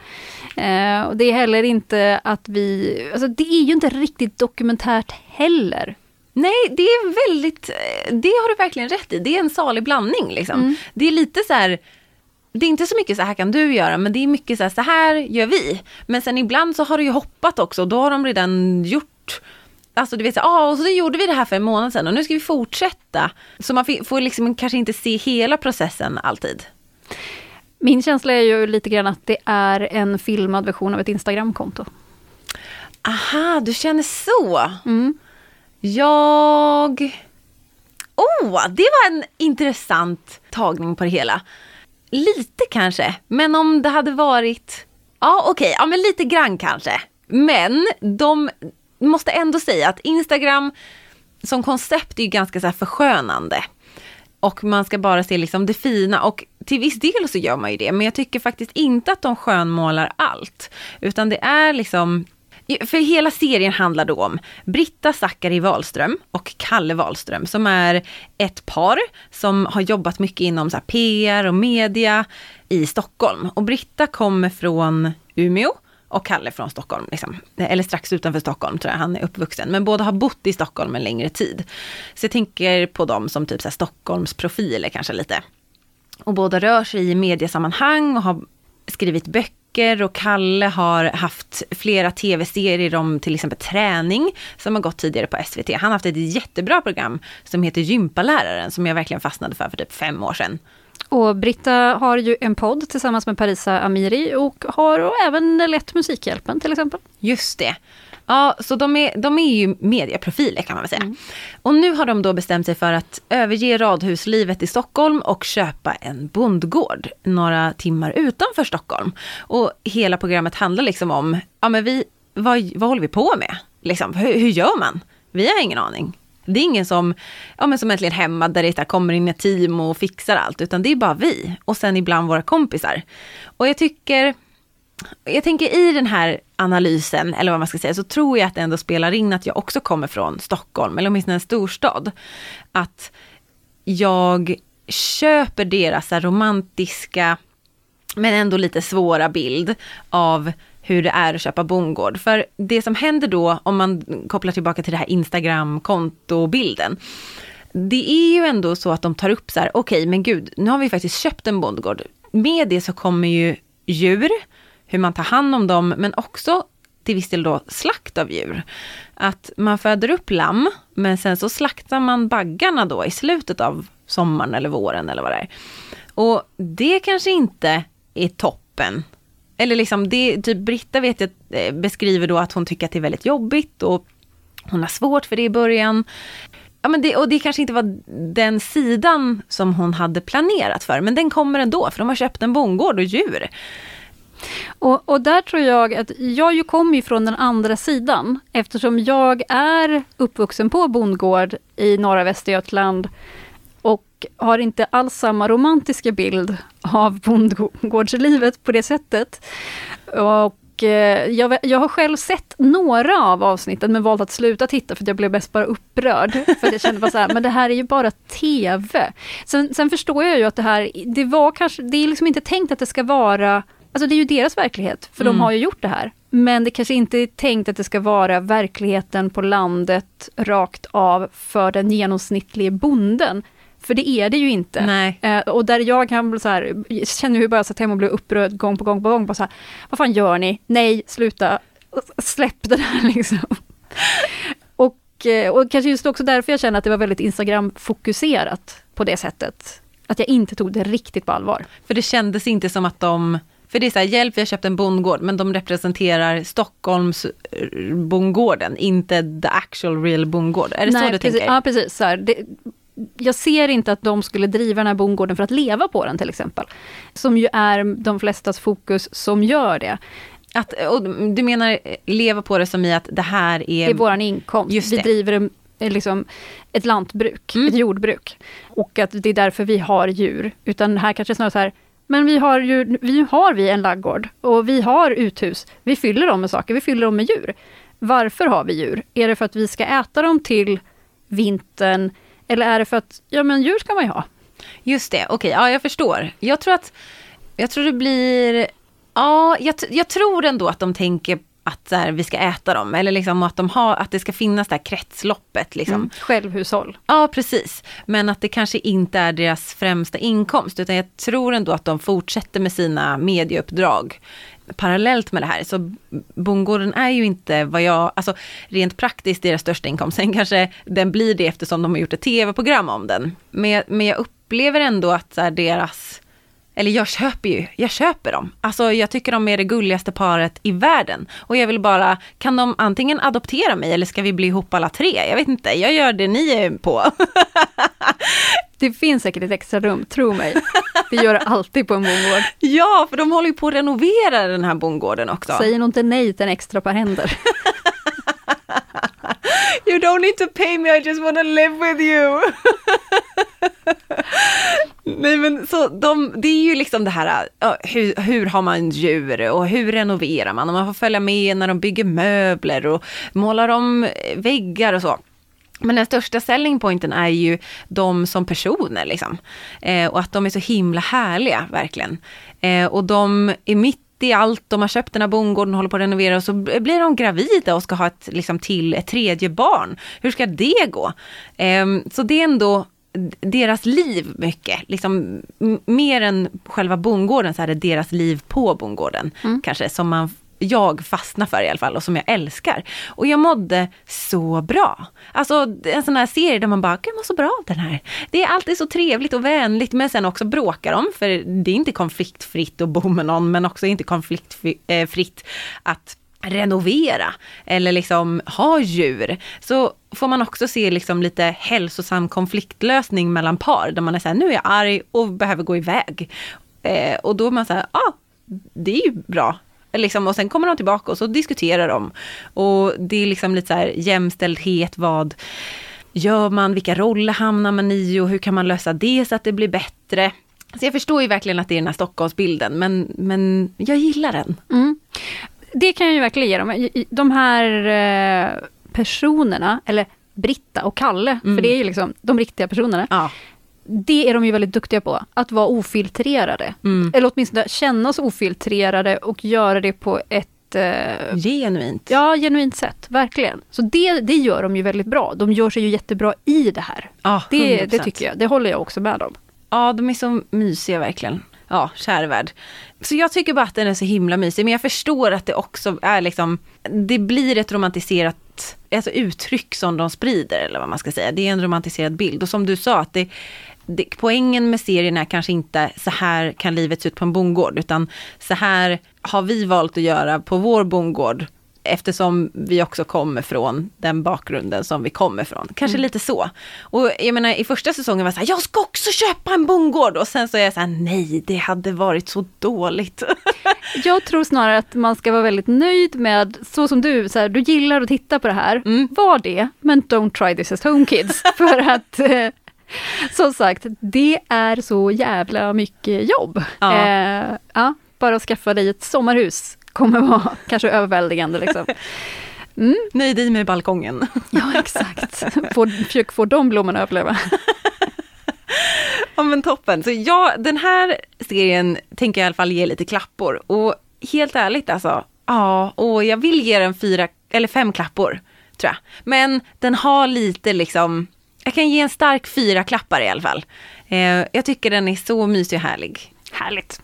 Speaker 2: Eh, och det är heller inte att vi, alltså det är ju inte riktigt dokumentärt heller.
Speaker 1: Nej, det är väldigt, eh, det har du verkligen rätt i. Det är en salig blandning liksom.
Speaker 2: Mm.
Speaker 1: Det är lite så här, det är inte så mycket så här kan du göra, men det är mycket så här, så här gör vi. Men sen ibland så har det ju hoppat också, och då har de redan gjort Alltså du vet, så, här, ah, och så gjorde vi det här för en månad sedan och nu ska vi fortsätta. Så man får liksom kanske inte se hela processen alltid.
Speaker 2: Min känsla är ju lite grann att det är en filmad version av ett Instagramkonto.
Speaker 1: Aha, du känner så.
Speaker 2: Mm.
Speaker 1: Jag... Oh, det var en intressant tagning på det hela. Lite kanske, men om det hade varit... Ja, okej, ja men lite grann kanske. Men de måste ändå säga att Instagram som koncept är ju ganska så här förskönande. Och man ska bara se liksom det fina och till viss del så gör man ju det. Men jag tycker faktiskt inte att de skönmålar allt. Utan det är liksom för hela serien handlar då om Britta Zackari Wahlström och Kalle Wahlström som är ett par som har jobbat mycket inom så här PR och media i Stockholm. Och Britta kommer från Umeå och Kalle från Stockholm, liksom. eller strax utanför Stockholm tror jag han är uppvuxen. Men båda har bott i Stockholm en längre tid. Så jag tänker på dem som typ så här Stockholms profiler kanske lite. Och båda rör sig i mediesammanhang och har skrivit böcker och Kalle har haft flera tv-serier om till exempel träning som har gått tidigare på SVT. Han har haft ett jättebra program som heter Gympaläraren som jag verkligen fastnade för för typ fem år sedan.
Speaker 2: Och Britta har ju en podd tillsammans med Parisa Amiri och har även lett Musikhjälpen till exempel.
Speaker 1: Just det. Ja, så de är, de är ju medieprofiler kan man väl säga. Och nu har de då bestämt sig för att överge radhuslivet i Stockholm och köpa en bondgård några timmar utanför Stockholm. Och hela programmet handlar liksom om, ja men vi, vad, vad håller vi på med? Liksom, hur, hur gör man? Vi har ingen aning. Det är ingen som, ja men som äntligen hemma där det kommer in ett team och fixar allt, utan det är bara vi. Och sen ibland våra kompisar. Och jag tycker, jag tänker i den här analysen, eller vad man ska säga, så tror jag att det ändå spelar in att jag också kommer från Stockholm, eller åtminstone en storstad. Att jag köper deras romantiska, men ändå lite svåra bild av hur det är att köpa bondgård. För det som händer då, om man kopplar tillbaka till det här Instagram-kontobilden, det är ju ändå så att de tar upp så här, okej men gud, nu har vi faktiskt köpt en bondgård. Med det så kommer ju djur, hur man tar hand om dem, men också till viss del då slakt av djur. Att man föder upp lamm, men sen så slaktar man baggarna då i slutet av sommaren eller våren eller vad det är. Och det kanske inte är toppen. Eller liksom, det, typ Britta vet jag eh, beskriver då att hon tycker att det är väldigt jobbigt och hon har svårt för det i början. Ja, men det, och det kanske inte var den sidan som hon hade planerat för, men den kommer ändå, för de har köpt en bondgård och djur.
Speaker 2: Och, och, där tror jag att jag ju kommer ju från den andra sidan eftersom jag är uppvuxen på bondgård i norra Västergötland och har inte alls samma romantiska bild av bondgårdslivet på det sättet. Och eh, jag, jag, har själv sett några av avsnitten men valt att sluta titta för jag blev mest bara upprörd. För jag kände bara så här, men det här är ju bara TV. Sen, sen förstår jag ju att det här, det var kanske, det är liksom inte tänkt att det ska vara Alltså det är ju deras verklighet, för mm. de har ju gjort det här. Men det kanske inte är tänkt att det ska vara verkligheten på landet rakt av för den genomsnittliga bonden. För det är det ju inte.
Speaker 1: Nej.
Speaker 2: Eh, och där jag kan bli så här, jag känner hur jag bara satt hemma och blev upprörd gång på gång på gång. Bara så här, vad fan gör ni? Nej, sluta. Släpp det där [LAUGHS] liksom. och, eh, och kanske just också därför jag känner att det var väldigt Instagram-fokuserat på det sättet. Att jag inte tog det riktigt på allvar.
Speaker 1: För det kändes inte som att de för det är så här, hjälp vi har köpt en bondgård, men de representerar Stockholms eh, bondgården, inte the actual real bondgård. Är det Nej, så du
Speaker 2: precis,
Speaker 1: tänker?
Speaker 2: Ja, precis. Så här, det, jag ser inte att de skulle driva den här bondgården för att leva på den till exempel. Som ju är de flestas fokus som gör det.
Speaker 1: Att, du menar leva på det som i att det här är...
Speaker 2: Det är våran inkomst. Vi driver eh, liksom ett lantbruk, mm. ett jordbruk. Och att det är därför vi har djur. Utan här kanske snarare så här, men vi har ju vi har vi en laggård och vi har uthus. Vi fyller dem med saker, vi fyller dem med djur. Varför har vi djur? Är det för att vi ska äta dem till vintern? Eller är det för att, ja men djur ska man ju ha.
Speaker 1: Just det, okej, okay, ja jag förstår. Jag tror att, jag tror det blir, ja jag, jag tror ändå att de tänker att här, vi ska äta dem eller liksom att, de har, att det ska finnas det här kretsloppet. Liksom. Mm,
Speaker 2: självhushåll.
Speaker 1: Ja precis, men att det kanske inte är deras främsta inkomst utan jag tror ändå att de fortsätter med sina medieuppdrag parallellt med det här. Så bondgården är ju inte vad jag, alltså rent praktiskt deras största inkomst. Sen kanske den blir det eftersom de har gjort ett tv-program om den. Men, men jag upplever ändå att så här, deras eller jag köper ju, jag köper dem. Alltså jag tycker de är det gulligaste paret i världen. Och jag vill bara, kan de antingen adoptera mig eller ska vi bli ihop alla tre? Jag vet inte, jag gör det ni är på. [LAUGHS]
Speaker 2: det finns säkert ett extra rum, tro mig. Vi gör det alltid på en bondgård. [LAUGHS]
Speaker 1: Ja, för de håller ju på att renovera den här bondgården också.
Speaker 2: Säger nog inte nej till en extra par händer. [LAUGHS]
Speaker 1: You don't need to pay me, I just wanna live with you. [LAUGHS] Nej men så de, det är ju liksom det här, hur, hur har man djur och hur renoverar man? Och man får följa med när de bygger möbler och målar om väggar och så. Men den största selling pointen är ju de som personer liksom. Eh, och att de är så himla härliga verkligen. Eh, och de är mitt i allt, de har köpt den här bondgården och håller på att renovera och så blir de gravida och ska ha ett, liksom, till ett tredje barn. Hur ska det gå? Eh, så det är ändå deras liv mycket, liksom mer än själva bondgården så är det deras liv på bondgården mm. kanske som man jag fastnar för i alla fall och som jag älskar. Och jag mådde så bra. Alltså en sån här serie där man bara, jag mår så bra av den här. Det är alltid så trevligt och vänligt men sen också bråkar de för det är inte konfliktfritt att bo med någon men också inte konfliktfritt att renovera eller liksom ha djur. Så får man också se liksom lite hälsosam konfliktlösning mellan par där man är såhär, nu är jag arg och behöver gå iväg. Eh, och då är man såhär, ja, ah, det är ju bra. Liksom, och sen kommer de tillbaka och så diskuterar de. Och det är liksom lite så här jämställdhet, vad gör man, vilka roller hamnar man i och hur kan man lösa det så att det blir bättre. Så jag förstår ju verkligen att det är den här Stockholmsbilden, men, men jag gillar den.
Speaker 2: Mm. Det kan jag ju verkligen ge dem. De här eh, personerna, eller Britta och Kalle, mm. för det är ju liksom de riktiga personerna.
Speaker 1: Ja
Speaker 2: det är de ju väldigt duktiga på, att vara ofiltrerade. Mm. Eller åtminstone känna sig ofiltrerade och göra det på ett
Speaker 1: eh, Genuint.
Speaker 2: Ja, genuint sätt, verkligen. Så det, det gör de ju väldigt bra. De gör sig ju jättebra i det här.
Speaker 1: Ah,
Speaker 2: det, det tycker jag, det håller jag också med om.
Speaker 1: Ja, de är så mysiga verkligen. Ja, kär Så jag tycker bara att den är så himla mysig, men jag förstår att det också är liksom, det blir ett romantiserat alltså uttryck som de sprider, eller vad man ska säga. Det är en romantiserad bild. Och som du sa, att det, det, poängen med serien är kanske inte så här kan livet se ut på en bondgård, utan så här har vi valt att göra på vår bondgård Eftersom vi också kommer från den bakgrunden som vi kommer från. Kanske
Speaker 2: Mm.
Speaker 1: lite så. Och jag menar i första säsongen var jag så här, jag ska också köpa en bondgård. Och sen så är jag så här, nej det hade varit så dåligt. [LAUGHS]
Speaker 2: Jag tror snarare att man ska vara väldigt nöjd med, så som du, så här, du gillar att titta på det här,
Speaker 1: Mm.
Speaker 2: var det, men don't try this as home kids. [LAUGHS] för att, eh, som sagt, det är så jävla mycket jobb.
Speaker 1: Ja.
Speaker 2: Eh, ja, bara att skaffa dig ett sommarhus kommer vara [LAUGHS] kanske överväldigande. Liksom.
Speaker 1: Nöj dig med balkongen.
Speaker 2: Ja, exakt. Få, försök få de blommorna att överleva. [LAUGHS]
Speaker 1: Ja men toppen. Så ja, den här serien tänker jag i alla fall ge lite klappor. Och helt ärligt alltså, ja, och jag vill ge den fyra eller fem klappor. Tror jag. Men den har lite liksom, jag kan ge en stark fyra klappar i alla fall. Eh, jag tycker den är så mysig och härlig.
Speaker 2: Härligt.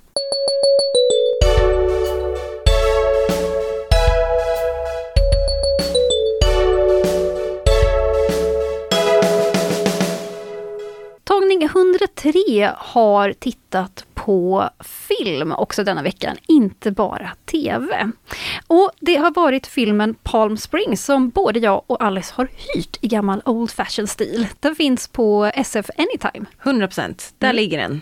Speaker 2: Tagning 103 har tittat på film också denna veckan, inte bara TV. Och det har varit filmen Palm Springs som både jag och Alice har hyrt i gammal old fashion stil. Den finns på SF Anytime.
Speaker 1: 100 procent, där ligger den.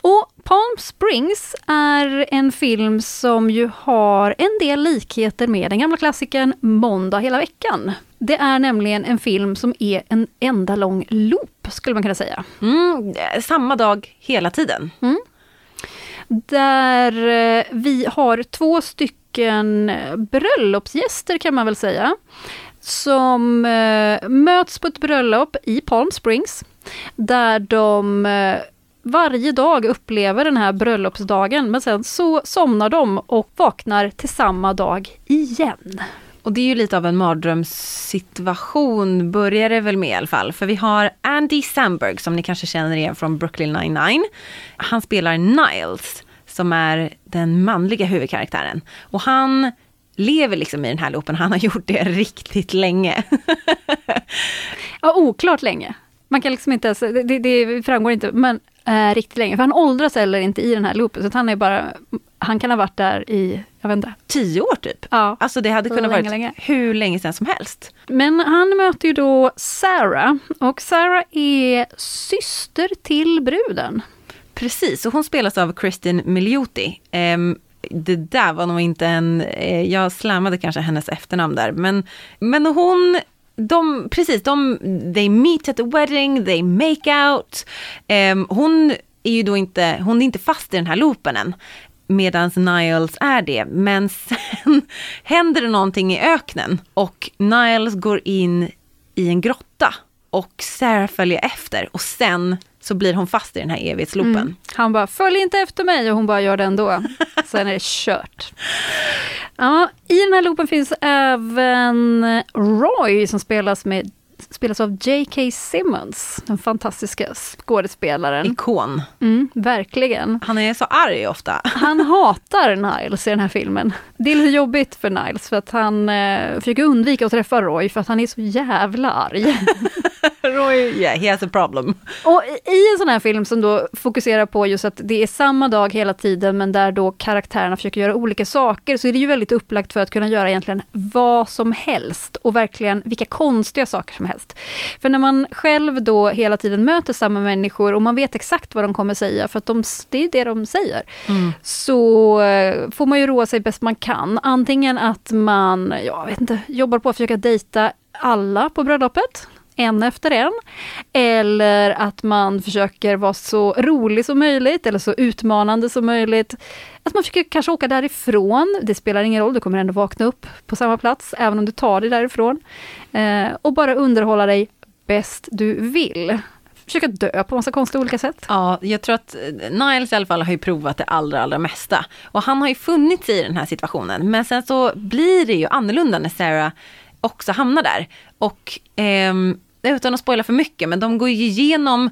Speaker 2: Och Palm Springs är en film som ju har en del likheter med den gamla klassikern Måndag hela veckan. Det är nämligen en film som är en enda lång loop, skulle man kunna säga.
Speaker 1: Mm, samma dag hela tiden.
Speaker 2: Där eh, vi har två stycken bröllopsgäster kan man väl säga. Som eh, möts på ett bröllop i Palm Springs. Där de eh, varje dag upplever den här bröllopsdagen men sen så somnar de och vaknar till samma dag igen.
Speaker 1: Och det är ju lite av en mardrömssituation, börjar det väl med i alla fall. För vi har Andy Samberg som ni kanske känner igen från Brooklyn 99. Han spelar Niles som är den manliga huvudkaraktären. Och han lever liksom i den här loopen, han har gjort det [LAUGHS] riktigt länge.
Speaker 2: Ja, oklart länge. Man kan liksom inte ens, det, det- framgår inte, men eh, riktigt länge. För han åldras heller inte i den här loopen, så att han är bara, han kan ha varit där i, jag vet inte.
Speaker 1: Tio år typ.
Speaker 2: Ja.
Speaker 1: Alltså det hade kunnat
Speaker 2: Länge,
Speaker 1: vara
Speaker 2: länge.
Speaker 1: hur länge sedan som helst.
Speaker 2: Men han möter ju då Sarah, och Sarah är syster till bruden.
Speaker 1: Precis, och hon spelas av Kristin Milioti. Ehm, det där var nog inte en, eh, jag slammade kanske hennes efternamn där, men, men hon, de, precis, de, they meet at the wedding, they make out. Ehm, hon är ju då inte, hon är inte fast i den här loopen än. Medan Niles är det. Men sen [LAUGHS] händer det någonting i öknen och Niles går in i en grotta och Sarah följer efter och sen så blir hon fast i den här evighetsloopen.
Speaker 2: Mm. Han bara, följ inte efter mig och hon bara gör det ändå. [LAUGHS] Sen är det kört. Ja, I den här loopen finns även Roy som spelas, med, spelas av J.K. Simmons, den fantastiska skådespelaren.
Speaker 1: Ikon.
Speaker 2: Mm, verkligen.
Speaker 1: Han är så arg ofta. [LAUGHS]
Speaker 2: Han hatar Niles i den här filmen. Det är lite jobbigt för Niles för att han eh, försöker undvika att träffa Roy för att han är så jävla arg. [LAUGHS]
Speaker 1: Roy, yeah, he has a problem.
Speaker 2: Och i en sån här film som då fokuserar på just att det är samma dag hela tiden men där då karaktärerna försöker göra olika saker så är det ju väldigt upplagt för att kunna göra egentligen vad som helst och verkligen vilka konstiga saker som helst. För när man själv då hela tiden möter samma människor och man vet exakt vad de kommer säga för att de, det är det de säger. Så eh, får man ju roa sig bäst man kan. Antingen att man, jag vet inte, jobbar på att försöka dejta alla på bröllopet en efter en. Eller att man försöker vara så rolig som möjligt eller så utmanande som möjligt. Att man försöker kanske åka därifrån, det spelar ingen roll, du kommer ändå vakna upp på samma plats även om du tar dig därifrån. Eh, och bara underhålla dig bäst du vill. Försöka dö på massa konstiga olika sätt.
Speaker 1: Ja, jag tror att eh, Niles i alla fall har ju provat det allra, allra mesta. Och han har ju funnits i den här situationen. Men sen så blir det ju annorlunda när Sarah också hamnar där. Och ehm, utan att spoila för mycket, men de går ju igenom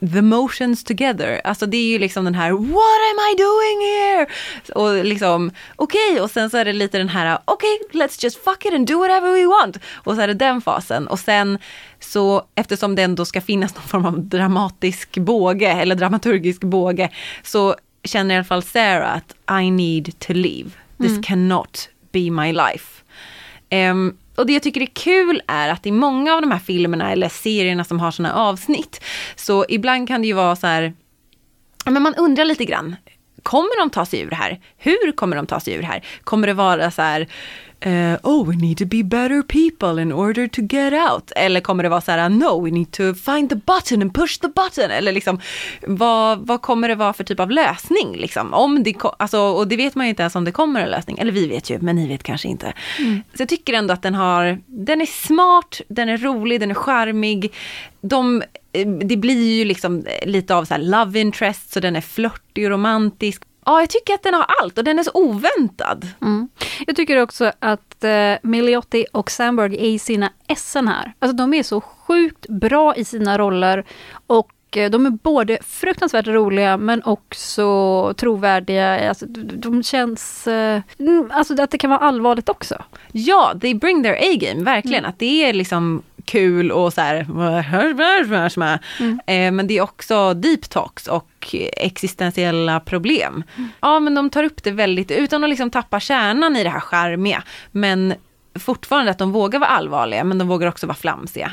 Speaker 1: the motions together. Alltså det är ju liksom den här What am I doing here? Och liksom okej och sen så är det lite den här okej let's just fuck it and do whatever we want. Och så är det den fasen och sen så eftersom det ändå ska finnas någon form av dramatisk båge eller dramaturgisk båge så känner i alla fall Sarah att I need to leave. This cannot be my life. Ehm, och det jag tycker är kul är att i många av de här filmerna eller serierna som har sådana avsnitt, så ibland kan det ju vara så här, men man undrar lite grann, kommer de ta sig ur det här? Hur kommer de ta sig ur det här? Kommer det vara så här, uh, oh we need to be better people in order to get out? Eller kommer det vara så här, no we need to find the button and push the button? Eller liksom, vad, vad kommer det vara för typ av lösning? Liksom? Om det, alltså, och det vet man ju inte ens om det kommer en lösning. Eller vi vet ju, men ni vet kanske inte. Mm. Så jag tycker ändå att den har, den är smart, den är rolig, den är charmig. De det blir ju liksom lite av så love interest, så den är flörtig och romantisk. Ja, jag tycker att den har allt och den är så oväntad.
Speaker 2: Mm. Jag tycker också att eh, Miliotti och Sandberg är i sina essen här. Alltså de är så sjukt bra i sina roller och eh, de är både fruktansvärt roliga men också trovärdiga. Alltså, de känns... Eh, mm, alltså att det kan vara allvarligt också.
Speaker 1: Ja, they bring their A-game, verkligen. Mm. Att det är liksom kul och så här, mm. eh, men det är också deep talks och existentiella problem. Mm. Ja men de tar upp det väldigt, utan att liksom tappa kärnan i det här charmiga, men fortfarande att de vågar vara allvarliga men de vågar också vara flamsiga.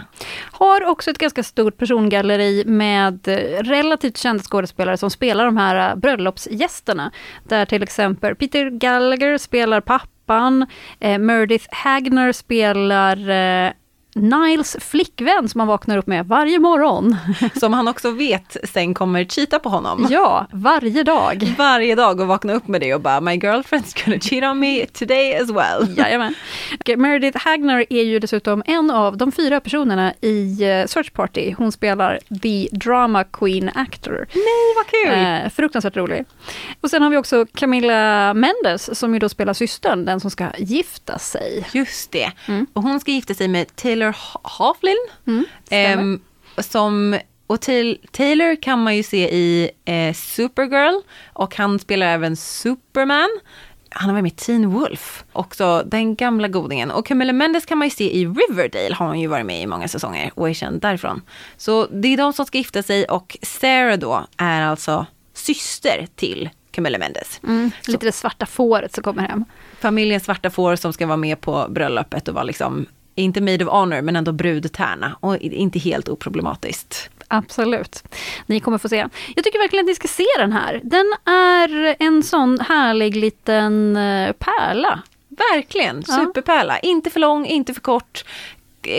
Speaker 2: Har också ett ganska stort persongalleri med relativt kända skådespelare som spelar de här bröllopsgästerna. Där till exempel Peter Gallagher spelar pappan, eh, Meredith Hagner spelar eh, Niles flickvän som han vaknar upp med varje morgon. [LAUGHS]
Speaker 1: Som han också vet sen kommer cheata på honom.
Speaker 2: Ja, varje dag.
Speaker 1: Varje dag och vakna upp med det och bara My girlfriend's gonna cheat on me today as well. [LAUGHS]
Speaker 2: Jajamän. Meredith Hagner är ju dessutom en av de fyra personerna i eh, Search Party. Hon spelar the drama queen actor.
Speaker 1: Nej, vad kul!
Speaker 2: Eh, fruktansvärt rolig. Och sen har vi också Camilla Mendes som ju då spelar systern, den som ska gifta sig.
Speaker 1: Just det. Mm. Och hon ska gifta sig med Taylor Taylor Haflin. Mm, eh, som, och Taylor kan man ju se i eh, Supergirl och han spelar även Superman. Han har varit med i Teen Wolf, också den gamla godingen. Och Camilla Mendes kan man ju se i Riverdale, har hon ju varit med i många säsonger och är känd därifrån. Så det är de som ska gifta sig och Sarah då är alltså syster till Camilla Mendes.
Speaker 2: Mm, lite det svarta fåret som kommer hem.
Speaker 1: Familjen svarta får som ska vara med på bröllopet och vara liksom inte made of honor men ändå brudtärna och inte helt oproblematiskt.
Speaker 2: Absolut. Ni kommer få se. Jag tycker verkligen att ni ska se den här. Den är en sån härlig liten eh, pärla.
Speaker 1: Verkligen, superpärla. Ja. Inte för lång, inte för kort.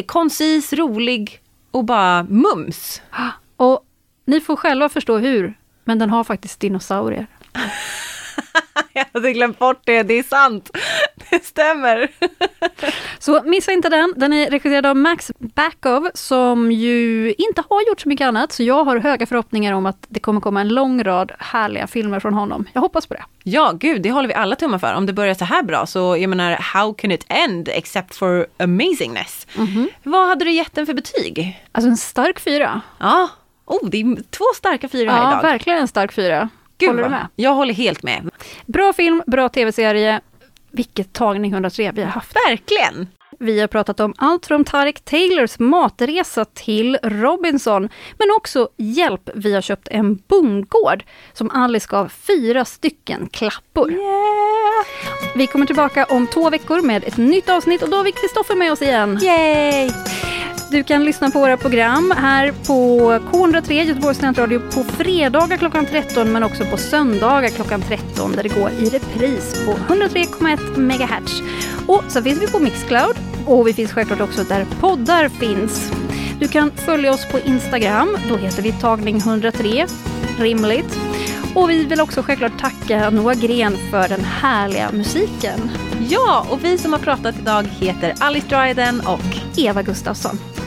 Speaker 1: Koncis, rolig och bara mums. [GASPS]
Speaker 2: Och ni får själva förstå hur, men den har faktiskt dinosaurier. [LAUGHS] [LAUGHS]
Speaker 1: jag hade glömt bort det, det är sant. Det stämmer. [LAUGHS]
Speaker 2: så missa inte den. Den är regisserad av Max Backov som ju inte har gjort så mycket annat. Så jag har höga förhoppningar om att det kommer komma en lång rad härliga filmer från honom. Jag hoppas på det.
Speaker 1: Ja, gud, det håller vi alla tummar för. Om det börjar så här bra så, jag menar, how can it end except for amazingness? Mm -hmm. Vad hade du gett den för betyg?
Speaker 2: Alltså en stark fyra.
Speaker 1: Ja, oh, det är två starka fyra här
Speaker 2: ja,
Speaker 1: idag.
Speaker 2: Ja, verkligen en stark fyra.
Speaker 1: Gud, håller du med? Jag håller helt med.
Speaker 2: Bra film, bra tv-serie. Vilket tagning 103 vi har haft.
Speaker 1: Verkligen!
Speaker 2: Vi har pratat om allt från Tarek Taylors matresa till Robinson, men också hjälp, vi har köpt en bondgård som Alice gav fyra stycken klappor.
Speaker 1: Yeah.
Speaker 2: Vi kommer tillbaka om två veckor med ett nytt avsnitt och då har vi Kristoffer med oss igen.
Speaker 1: Yay!
Speaker 2: Du kan lyssna på våra program här på K103 Göteborgs studentradio på fredagar klockan 13 men också på söndagar klockan 13 där det går i repris på 103,1 MHz. Och så finns vi på Mixcloud och vi finns självklart också där poddar finns. Du kan följa oss på Instagram, då heter vi tagning103, rimligt. Och vi vill också självklart tacka Noah Gren för den härliga musiken.
Speaker 1: Ja, och vi som har pratat idag heter Alice Dryden och
Speaker 2: Eva Gustafsson.